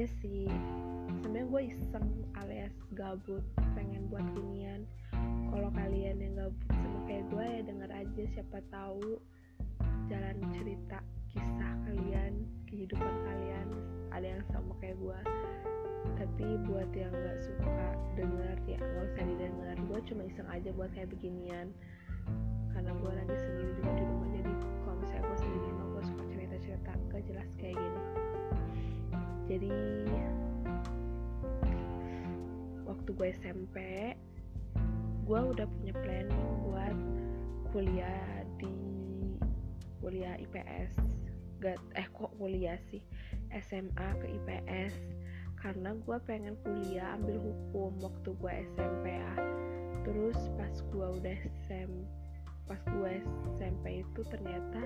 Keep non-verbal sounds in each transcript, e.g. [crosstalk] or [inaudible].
aja sih. Sebenarnya gue iseng alias gabut pengen buat ginian. Kalau kalian yang gabut sama kayak gue ya denger aja siapa tahu jalan cerita kisah kalian kehidupan kalian ada yang sama kayak gue. Tapi buat yang nggak suka denger ya nggak usah didengar. Gue cuma iseng aja buat kayak beginian. Karena gue lagi jadi waktu gue SMP gue udah punya planning buat kuliah di kuliah IPS gak eh kok kuliah sih? SMA ke IPS karena gue pengen kuliah ambil hukum waktu gue SMP ya. Terus pas gue udah SM pas gue SMP itu ternyata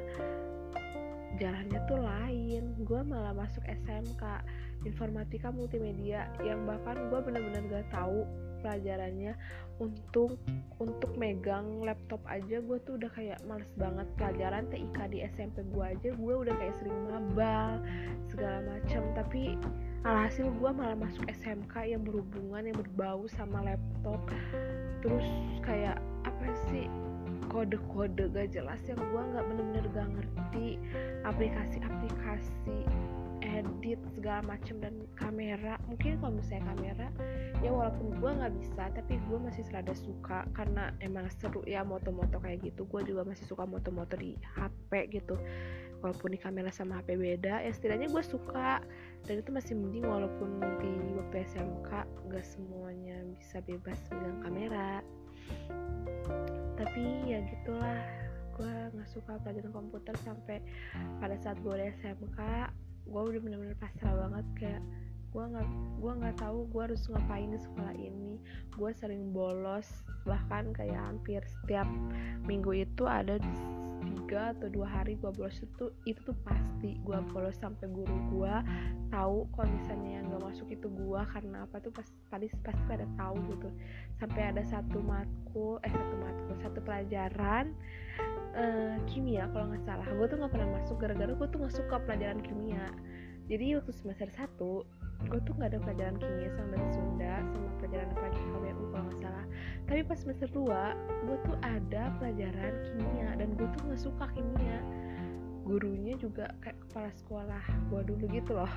jalannya tuh lain. Gue malah masuk SMK informatika multimedia yang bahkan gue bener-bener gak tahu pelajarannya. Untuk untuk megang laptop aja gue tuh udah kayak males banget. Pelajaran TIK di SMP gue aja gue udah kayak sering mabal segala macam tapi alhasil gue malah masuk SMK yang berhubungan yang berbau sama laptop. Terus kayak apa sih kode-kode gak jelas yang gue nggak bener-bener gak ngerti. Aplikasi-aplikasi edit segala macam dan kamera. Mungkin kalau misalnya kamera ya walaupun gue nggak bisa tapi gue masih serada suka. Karena emang seru ya moto-moto kayak gitu. Gue juga masih suka moto-moto di HP gitu. Walaupun di kamera sama HP beda ya setidaknya gue suka. Dan itu masih mending walaupun di waktu SMK gak semuanya bisa bebas megang kamera tapi ya gitulah gue nggak suka pelajaran komputer sampai pada saat gue di SMK gue udah bener-bener pasrah banget kayak gue nggak gue nggak tahu gue harus ngapain di sekolah ini. Gue sering bolos bahkan kayak hampir setiap minggu itu ada tiga atau dua hari gue bolos itu itu tuh pasti gue bolos sampai guru gue tahu kalau misalnya yang gak masuk itu gue karena apa tuh pas tadi pasti pada tahu gitu. Sampai ada satu matkul eh satu matkul satu pelajaran uh, kimia kalau nggak salah. Gue tuh nggak pernah masuk gara-gara gue tuh nggak suka pelajaran kimia. Jadi waktu semester satu gue tuh nggak ada pelajaran kimia sama bahasa Sunda sama pelajaran apa lagi KWU kalau nggak salah. Tapi pas semester 2 gue tuh ada pelajaran kimia gue tuh nggak suka kimia. Gurunya juga kayak kepala sekolah gue dulu gitu loh.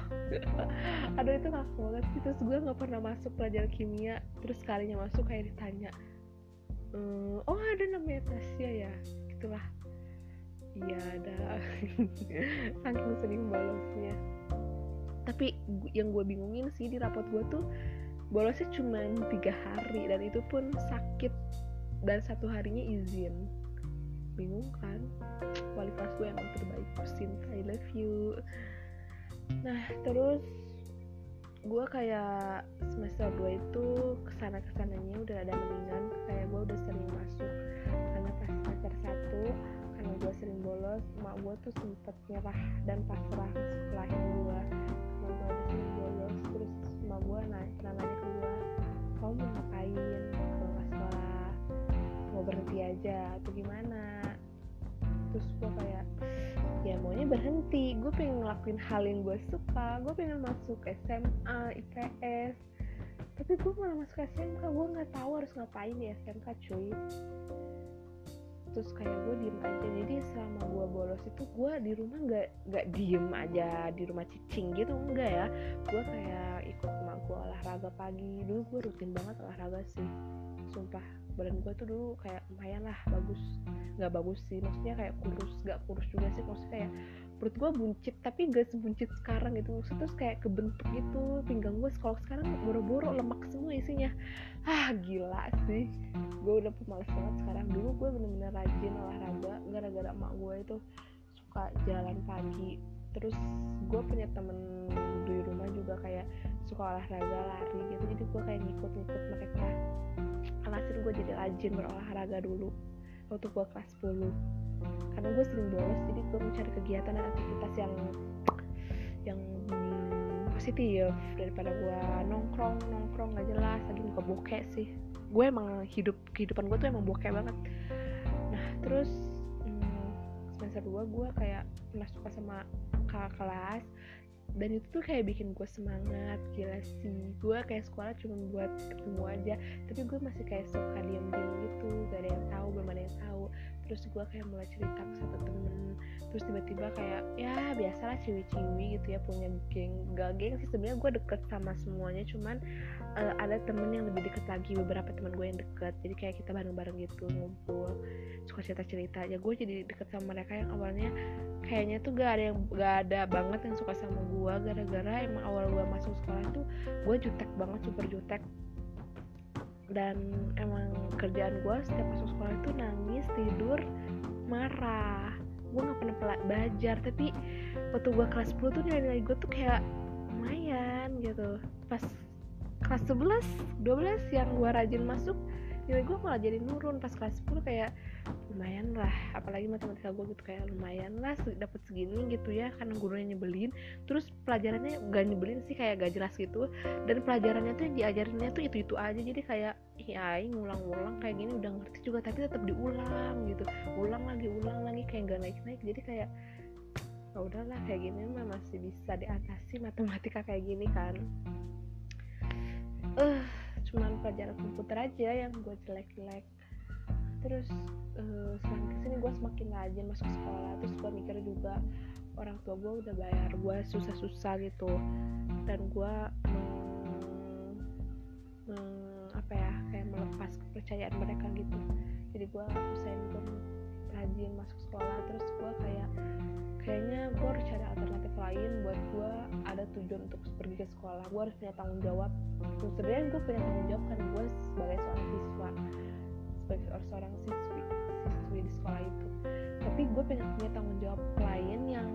[laughs] Aduh itu gak banget sih. Terus gue nggak pernah masuk pelajaran kimia. Terus kalinya masuk kayak ditanya ehm, oh ada namanya Tasya ya? Gitulah. Iya ada. [laughs] Saking sering balosnya tapi yang gue bingungin sih di rapot gue tuh bolosnya cuma tiga hari. Dan itu pun sakit dan satu harinya izin bingung kan? Wali kelas gue emang terbaik Sinta I love you. Nah terus gue kayak semester 2 itu ke sana ke sananya udah ada mendingan. Kayak gue udah sering masuk karena pas semester 1 karena gue sering bolos emak gue tuh sempet nyerah dan pasrah sekolahin gue karena gue udah sering bolos terus emak gue nanya, nanya ke gue kamu mau ngapain? Kalau nggak sekolah? Mau berhenti aja atau gimana terus gue kayak ya maunya berhenti. Gue pengen ngelakuin hal yang gue suka. Gue pengen masuk SMA IPS tapi gue malah masuk SMK gue nggak tahu harus ngapain di SMK cuy. Terus kayak gue diem aja. Jadi selama gue bolos itu gue di rumah nggak nggak diem aja di rumah cicing gitu. Enggak ya. Gue kayak ikut gue olahraga pagi. Dulu gue rutin banget olahraga sih. Sumpah badan gue tuh dulu kayak lumayan lah bagus. Nggak bagus sih maksudnya kayak kurus. Nggak kurus juga sih maksudnya kayak perut gue buncit tapi gak sebuncit sekarang gitu. Terus kayak kebentuk gitu pinggang gue kalau sekarang boro-boro lemak semua isinya. Ah gila sih. Gue udah pemalas banget sekarang. Dulu gue bener-bener rajin olahraga gara-gara emak gue itu suka jalan pagi. Terus gue punya temen di rumah juga kayak suka olahraga lari gitu. Jadi gue kayak ngikut-ngikut mereka. Alhasil gue jadi rajin berolahraga dulu waktu gue kelas 10 karena gue sering bolos jadi gue mencari kegiatan dan aktivitas yang yang positif daripada gue nongkrong nongkrong gak jelas. Lagi muka bokeh sih. Gue emang hidup kehidupan gue tuh emang bokeh banget. Nah terus hmm, semester 2 gue kayak pernah suka sama kakak kelas dan itu tuh kayak bikin gue semangat gila sih. Gue kayak sekolah cuma buat ketemu aja tapi gue masih kayak suka diem diem gitu gak ada yang tahu belum ada yang tahu terus gue kayak mulai cerita ke satu temen terus tiba-tiba kayak ya biasalah ciwi-ciwi gitu ya punya geng gak geng sih sebenarnya gue deket sama semuanya cuman uh, ada temen yang lebih deket lagi beberapa teman gue yang deket jadi kayak kita bareng-bareng gitu ngumpul suka cerita-cerita. Ya gue jadi deket sama mereka yang awalnya kayaknya tuh gak ada yang gak ada banget yang suka sama gue gara-gara emang awal gue masuk sekolah tuh gue jutek banget super jutek dan emang kerjaan gue setiap masuk sekolah itu nangis tidur marah. Gue nggak pernah belajar. Tapi waktu gue kelas 10 tuh nilai-nilai gue tuh kayak lumayan gitu. Pas kelas 11 12 yang gue rajin masuk nilai gue malah jadi nurun pas kelas 10 kayak lumayan lah apalagi matematika gue gitu kayak lumayan lah dapat segini gitu ya karena gurunya nyebelin. Terus pelajarannya gak nyebelin sih kayak gak jelas gitu. Dan pelajarannya tuh yang diajarinnya tuh itu itu aja jadi kayak ya ngulang-ngulang kayak gini udah ngerti juga tapi tetap diulang gitu. Ulang lagi ulang lagi kayak gak naik-naik. Jadi kayak ya udahlah kayak gini mah masih bisa diatasi matematika kayak gini kan. Eh uh, cuman pelajaran komputer aja yang gue jelek-jelek. Terus uh, ke sini gue semakin rajin masuk sekolah terus gue mikir juga orang tua gue udah bayar gue susah-susah gitu. Dan gue hmm, hmm, apa ya kayak melepas kepercayaan mereka gitu. Jadi gue usahain gue rajin masuk sekolah terus gue kayak kayaknya gue harus cari lain buat gue ada tujuan untuk pergi ke sekolah. Gue harus punya tanggung jawab. Sebenarnya gue punya tanggung jawab kan gue sebagai seorang siswa sebagai seorang siswi siswi di sekolah itu. Tapi gue pengen punya tanggung jawab lain yang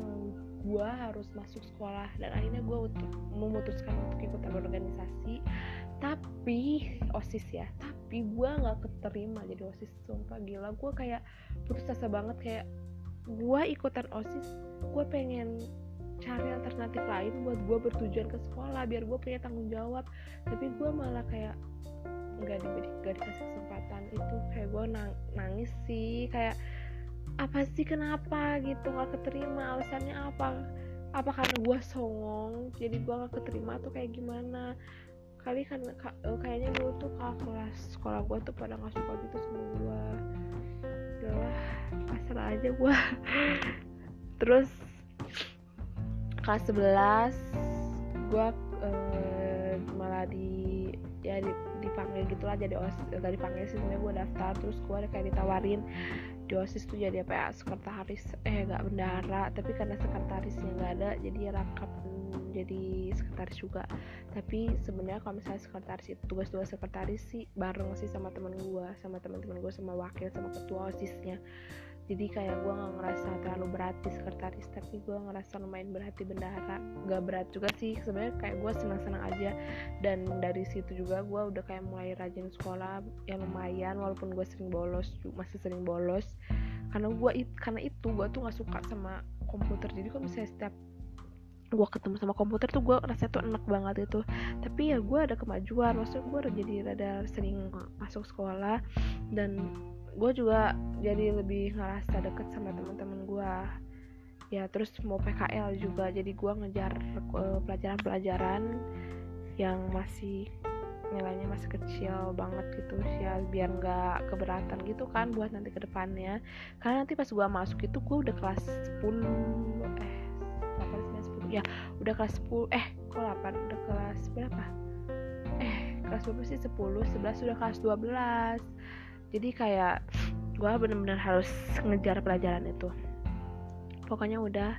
gue harus masuk sekolah dan akhirnya gue memutuskan untuk ikut organisasi. Tapi osis ya tapi gue nggak keterima jadi osis sumpah gila. Gue kayak putus asa banget kayak gue ikutan osis gue pengen cari alternatif lain buat gue bertujuan ke sekolah biar gue punya tanggung jawab. Tapi gue malah kayak nggak diberi gak dikasih kesempatan itu. Kayak gue nang, nangis sih kayak apa sih kenapa? gitu nggak keterima. Alasannya apa? Apa karena gue songong jadi gue nggak keterima tuh kayak gimana? Kali kan kayaknya dulu tuh kakak kelas sekolah gue tuh pada nggak suka gitu sama gue udahlah pasal aja gue [laughs] terus kelas 11 gue uh, malah di ya di, dipanggil gitulah jadi osis gak dipanggil sih sebenarnya gue daftar. Terus gue kayak ditawarin di osis tuh jadi apa ya sekretaris eh gak bendara tapi karena sekretarisnya nggak ada jadi rangkap jadi sekretaris juga. Tapi sebenarnya kalau misalnya sekretaris itu tugas-tugas sekretaris sih bareng sih sama temen gue sama teman-teman gue sama wakil sama ketua osisnya jadi kayak gue nggak ngerasa terlalu berat di sekretaris tapi gue ngerasa lumayan berat di bendahara. Gak berat juga sih sebenarnya kayak gue senang-senang aja. Dan dari situ juga gue udah kayak mulai rajin sekolah yang lumayan walaupun gue sering bolos masih sering bolos. Karena gue karena itu gue tuh nggak suka sama komputer. Jadi kalau misalnya setiap gue ketemu sama komputer tuh gue rasa tuh enak banget itu. Tapi ya gue ada kemajuan maksudnya gue jadi rada sering masuk sekolah. Dan gue juga jadi lebih ngerasa deket sama teman-teman gue ya terus mau PKL juga jadi gue ngejar eh, pelajaran-pelajaran yang masih nilainya masih kecil banget gitu ya biar nggak keberatan gitu kan buat nanti ke depannya karena nanti pas gue masuk itu gue udah kelas 10 eh 8 10 ya udah kelas 10 eh kok 8 udah kelas berapa? Eh kelas berapa sih? 10 11 udah kelas 12 jadi kayak gue bener-bener harus ngejar pelajaran itu. Pokoknya udah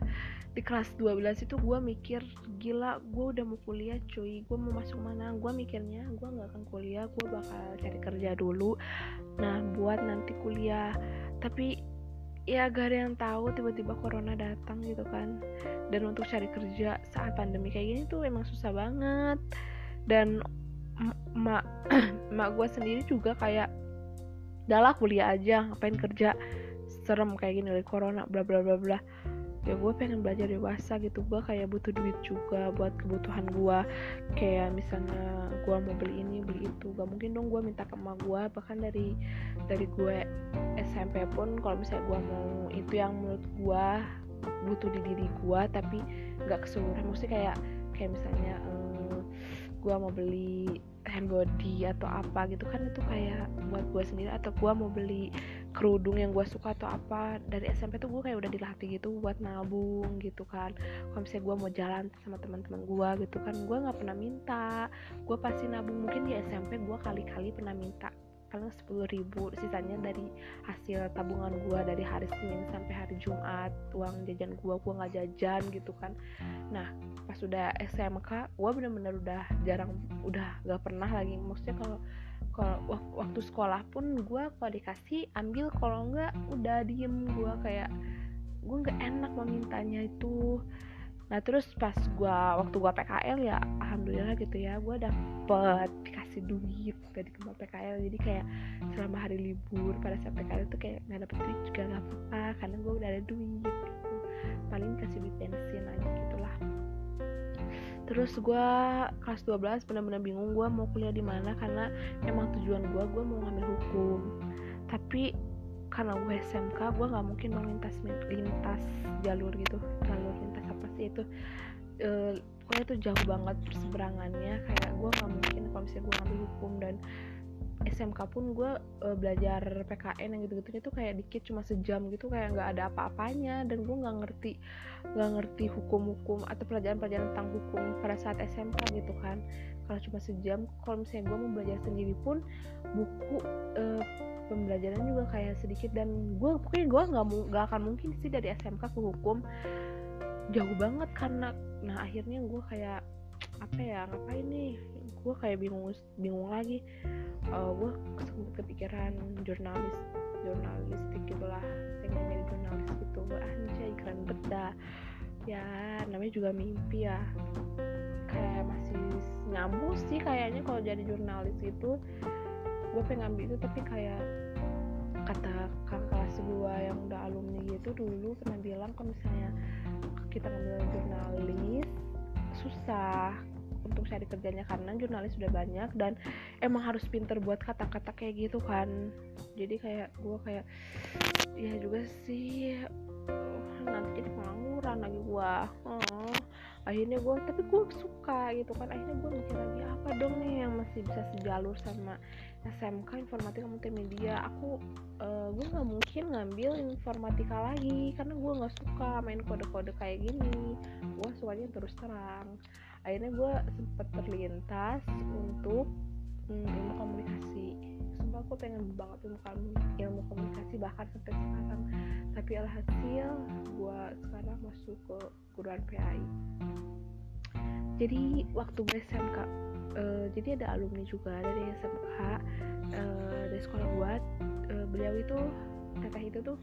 di kelas 12 itu gue mikir gila gue udah mau kuliah cuy. Gue mau masuk mana? Gue mikirnya gue nggak akan kuliah gue bakal cari kerja dulu. Nah buat nanti kuliah. Tapi ya gak ada yang tahu tiba-tiba corona datang gitu kan. Dan untuk cari kerja saat pandemi kayak gini tuh emang susah banget. Dan [clears throat] mak mak gue sendiri juga kayak udahlah kuliah aja ngapain kerja? Serem kayak gini dari corona bla bla bla bla. Ya gue pengen belajar dewasa gitu. Gue kayak butuh duit juga buat kebutuhan gue. Kayak misalnya gue mau beli ini beli itu. Gak mungkin dong gue minta ke emak gue. Bahkan dari dari gue SMP pun kalau misalnya gue mau itu yang menurut gue butuh di diri gue tapi nggak keseluruhan. Maksudnya kayak kayak misalnya um, gue mau beli hand body atau apa gitu kan itu kayak buat gue sendiri atau gue mau beli kerudung yang gue suka atau apa. Dari SMP tuh gue kayak udah dilatih gitu buat nabung gitu kan. Kalau misalnya gue mau jalan sama teman-teman gue gitu kan gue nggak pernah minta. Gue pasti nabung. Mungkin di SMP gue kali-kali pernah minta paling sepuluh ribu sisanya dari hasil tabungan gue dari hari Senin sampai hari Jumat uang jajan gue gue nggak jajan gitu kan. Nah pas udah SMK gue bener-bener udah jarang udah gak pernah lagi. Maksudnya kalau kalau waktu sekolah pun gue kalau dikasih ambil. Kalau enggak udah diem gue kayak gue nggak enak memintanya itu. Nah terus pas gue waktu gue PKL ya alhamdulillah gitu ya gue dapet dikasih duit dari tempat PKL jadi kayak selama hari libur pada saat PKL itu kayak nggak dapet duit juga nggak apa-apa karena gue udah ada duit gitu. Paling kasih duit bensin aja gitulah. Terus gue kelas 12 benar-benar bingung gue mau kuliah di mana karena emang tujuan gue gue mau ngambil hukum. Tapi karena gue SMK gue nggak mungkin mau lintas lintas jalur gitu. Jalur lintas apa sih itu? E, pokoknya itu jauh banget perseberangannya kayak gue nggak mungkin kalau misalnya gue ngambil hukum dan SMK pun gue uh, belajar PKN yang gitu-gitunya tuh kayak dikit cuma sejam gitu kayak nggak ada apa-apanya. Dan gue nggak ngerti nggak ngerti hukum-hukum atau pelajaran-pelajaran tentang hukum pada saat SMK gitu kan. Kalau cuma sejam kalau misalnya gue mau belajar sendiri pun buku uh, pembelajaran juga kayak sedikit. Dan gue pokoknya gue nggak nggak akan mungkin sih dari SMK ke hukum jauh banget karena nah akhirnya gue kayak apa ya ngapain nih? Gue kayak bingung bingung lagi. Uh, gue kepikiran jurnalis jurnalistik gitulah pengen jadi jurnalis gitu. Anjay keren beda ya namanya juga mimpi ya. Kayak masih nyambung sih kayaknya kalau jadi jurnalis itu gue pengen ambil itu tapi kayak kata kakak kelas gue yang udah alumni gitu dulu pernah bilang kalau misalnya kita ngambil jurnalis susah untuk cari kerjanya karena jurnalis sudah banyak dan emang harus pinter buat kata-kata kayak gitu kan. Jadi kayak gue kayak ya juga sih oh, nanti jadi pengangguran lagi gue oh, akhirnya gue tapi gue suka gitu kan. Akhirnya gue mikir lagi apa dong nih yang masih bisa sejalur sama SMK informatika multimedia? Aku uh, gue nggak mungkin ngambil informatika lagi karena gue nggak suka main kode-kode kayak gini. Gue sukanya terus terang. Akhirnya gue sempet terlintas untuk hmm, ilmu komunikasi sumpah aku pengen banget ilmu, ilmu komunikasi bahkan sampai sekarang. Tapi alhasil gue sekarang masuk ke guruan PAI jadi waktu gue SMK uh, eh, jadi ada alumni juga dari SMK uh, eh, dari sekolah gue uh, beliau itu teteh itu tuh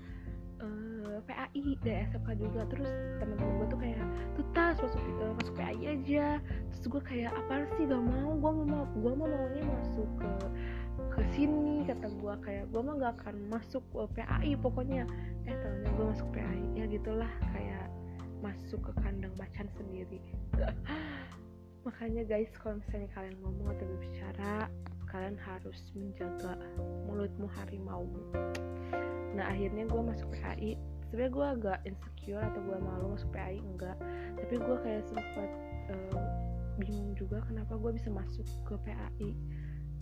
uh, PAI dari SMK juga. Terus teman-teman gue tuh kayak tuh tas masuk uh, masuk PAI aja. Terus gue kayak apa sih? Gak mau gue mau gue mau maunya masuk ke ke sini kata gue kayak gue mah gak akan masuk ke PAI pokoknya. Eh tahunya gue masuk PAI ya gitulah kayak masuk ke kandang macan sendiri. [laughs] Makanya guys kalau misalnya kalian ngomong atau berbicara kalian harus menjaga mulutmu harimaumu. Nah akhirnya gue masuk PAI sebenarnya gue agak insecure atau gue malu masuk PAI enggak. Tapi gue kayak sempat uh, bingung juga kenapa gue bisa masuk ke PAI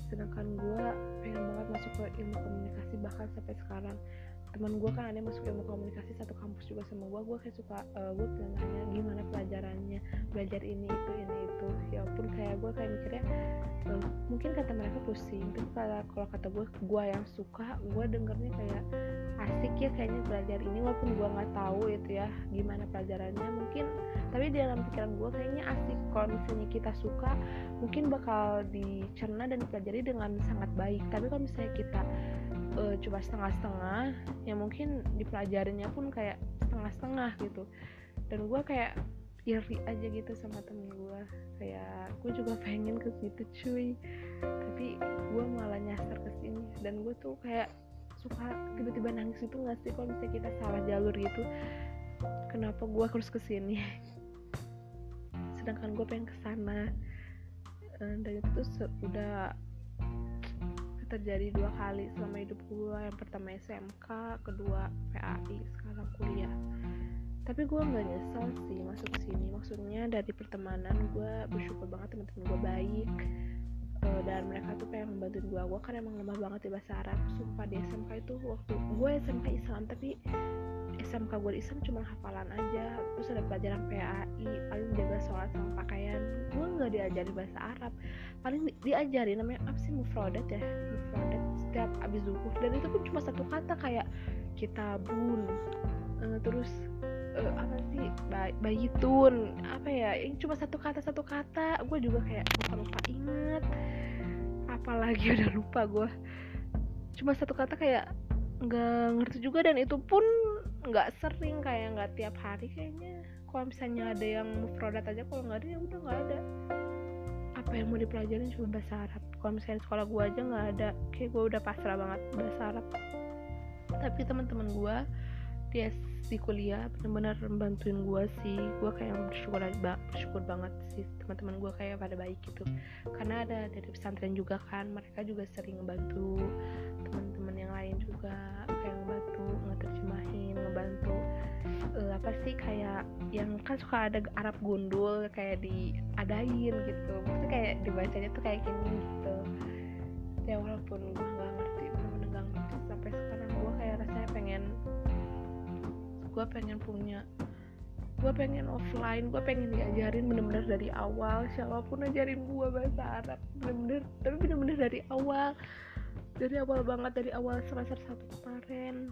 sedangkan gue pengen banget masuk ke ilmu komunikasi bahkan sampai sekarang. Teman gue kan ada masuk ilmu komunikasi satu kampus juga sama gue gue kayak suka uh, gue nanya gimana pelajarannya belajar ini itu ini ya pun kayak gue kayak mikirnya uh, mungkin kata mereka pusing tapi kalau kalau kata gue gue yang suka gue dengernya kayak asik ya kayaknya belajar ini walaupun gue nggak tahu itu ya gimana pelajarannya mungkin tapi di dalam pikiran gue kayaknya asik. Kalau misalnya kita suka mungkin bakal dicerna dan dipelajari dengan sangat baik. Tapi kalau misalnya kita uh, coba setengah-setengah ya mungkin dipelajarinya pun kayak setengah-setengah gitu. Dan gue kayak iri aja gitu sama temen gue kayak gue juga pengen ke situ cuy. Tapi gue malah nyasar ke sini. Dan gue tuh kayak suka tiba-tiba nangis itu nggak sih? Kalau misalnya kita salah jalur gitu kenapa gue harus ke sini [laughs] sedangkan gue pengen ke sana eh, dan itu tuh udah terjadi dua kali selama hidup gue yang pertama SMK kedua PAI sekarang kuliah tapi gue nggak nyesel sih masuk sini. Maksudnya dari pertemanan gue bersyukur banget teman-teman gue baik. Uh, dan mereka tuh kayak membantuin gue gue kan emang lemah banget di bahasa Arab. Sumpah di SMK itu waktu gue SMK Islam tapi SMK gue Islam cuma hafalan aja. Terus ada pelajaran PAI paling jaga sholat sama pakaian. Gue nggak diajari bahasa Arab. Paling di diajari namanya apa sih? Mufrodat ya? Mufrodat setiap abis zuhur. Dan itu pun cuma satu kata kayak kitabun. Uh, terus uh, apa sih bayi tun apa ya ini cuma satu kata satu kata gue juga kayak lupa lupa inget apalagi [laughs] udah lupa gue cuma satu kata kayak nggak ngerti juga dan itu pun nggak sering kayak nggak tiap hari kayaknya. Kalau misalnya ada yang produk aja kalau nggak ada ya udah nggak ada. Apa yang mau dipelajarin cuma bahasa Arab. Kalau misalnya sekolah gue aja nggak ada kayak gue udah pasrah banget bahasa Arab. Tapi teman-teman gue dia di kuliah benar-benar membantuin gue sih. Gue kayak bersyukur bersyukur banget sih teman-teman gue kayak pada baik gitu. Karena ada dari pesantren juga kan mereka juga sering ngebantu teman-teman yang lain juga kayak ngebantu ngeterjemahin ngebantu uh, apa sih kayak yang kan suka ada Arab gundul kayak diadain gitu. Maksudnya kayak dibacanya tuh kayak gini gitu. Ya walaupun gue nggak ngerti nggak ngerti sampai sekarang gue kayak rasanya pengen gue pengen punya gue pengen offline gue pengen diajarin bener-bener dari awal siapa pun ajarin gue bahasa Arab bener-bener tapi bener-bener dari awal dari awal banget dari awal semester satu kemarin.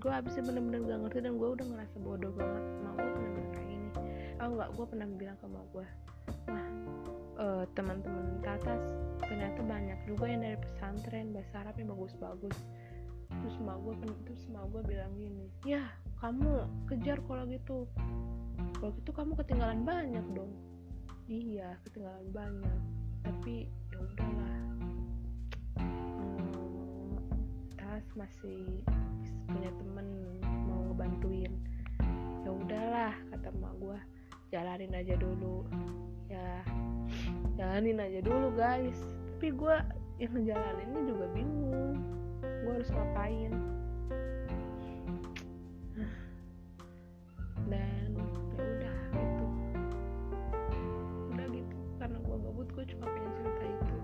Gue abisnya bener-bener gak ngerti dan gue udah ngerasa bodoh banget mau gue bener-bener kayak ini oh enggak gue pernah bilang ke mau gue wah uh, teman-teman ke atas ternyata banyak juga yang dari pesantren bahasa Arab yang bagus-bagus terus mau gue terus mau gue bilang gini ya kamu kejar kalau gitu. Kalau gitu kamu ketinggalan banyak dong. Iya ketinggalan banyak tapi ya udahlah. Hmm, tas masih punya temen mau ngebantuin. Ya udahlah kata emak gue jalanin aja dulu. Ya jalanin aja dulu guys. Tapi gue yang ngejalaninnya juga bingung gue harus ngapain. Dan ya udah gitu. Udah gitu karena gue gabut gue cuma pengen cerita itu.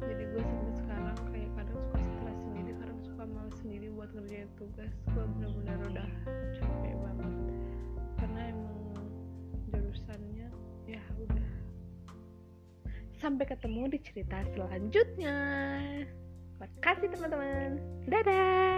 Jadi gue sampai sekarang kayak kadang suka stres sendiri kadang suka malas sendiri buat ngerjain tugas. Gue bener-bener udah capek banget. Karena emang jurusannya ya udah. Sampai ketemu di cerita selanjutnya Makasih teman-teman. Dadah.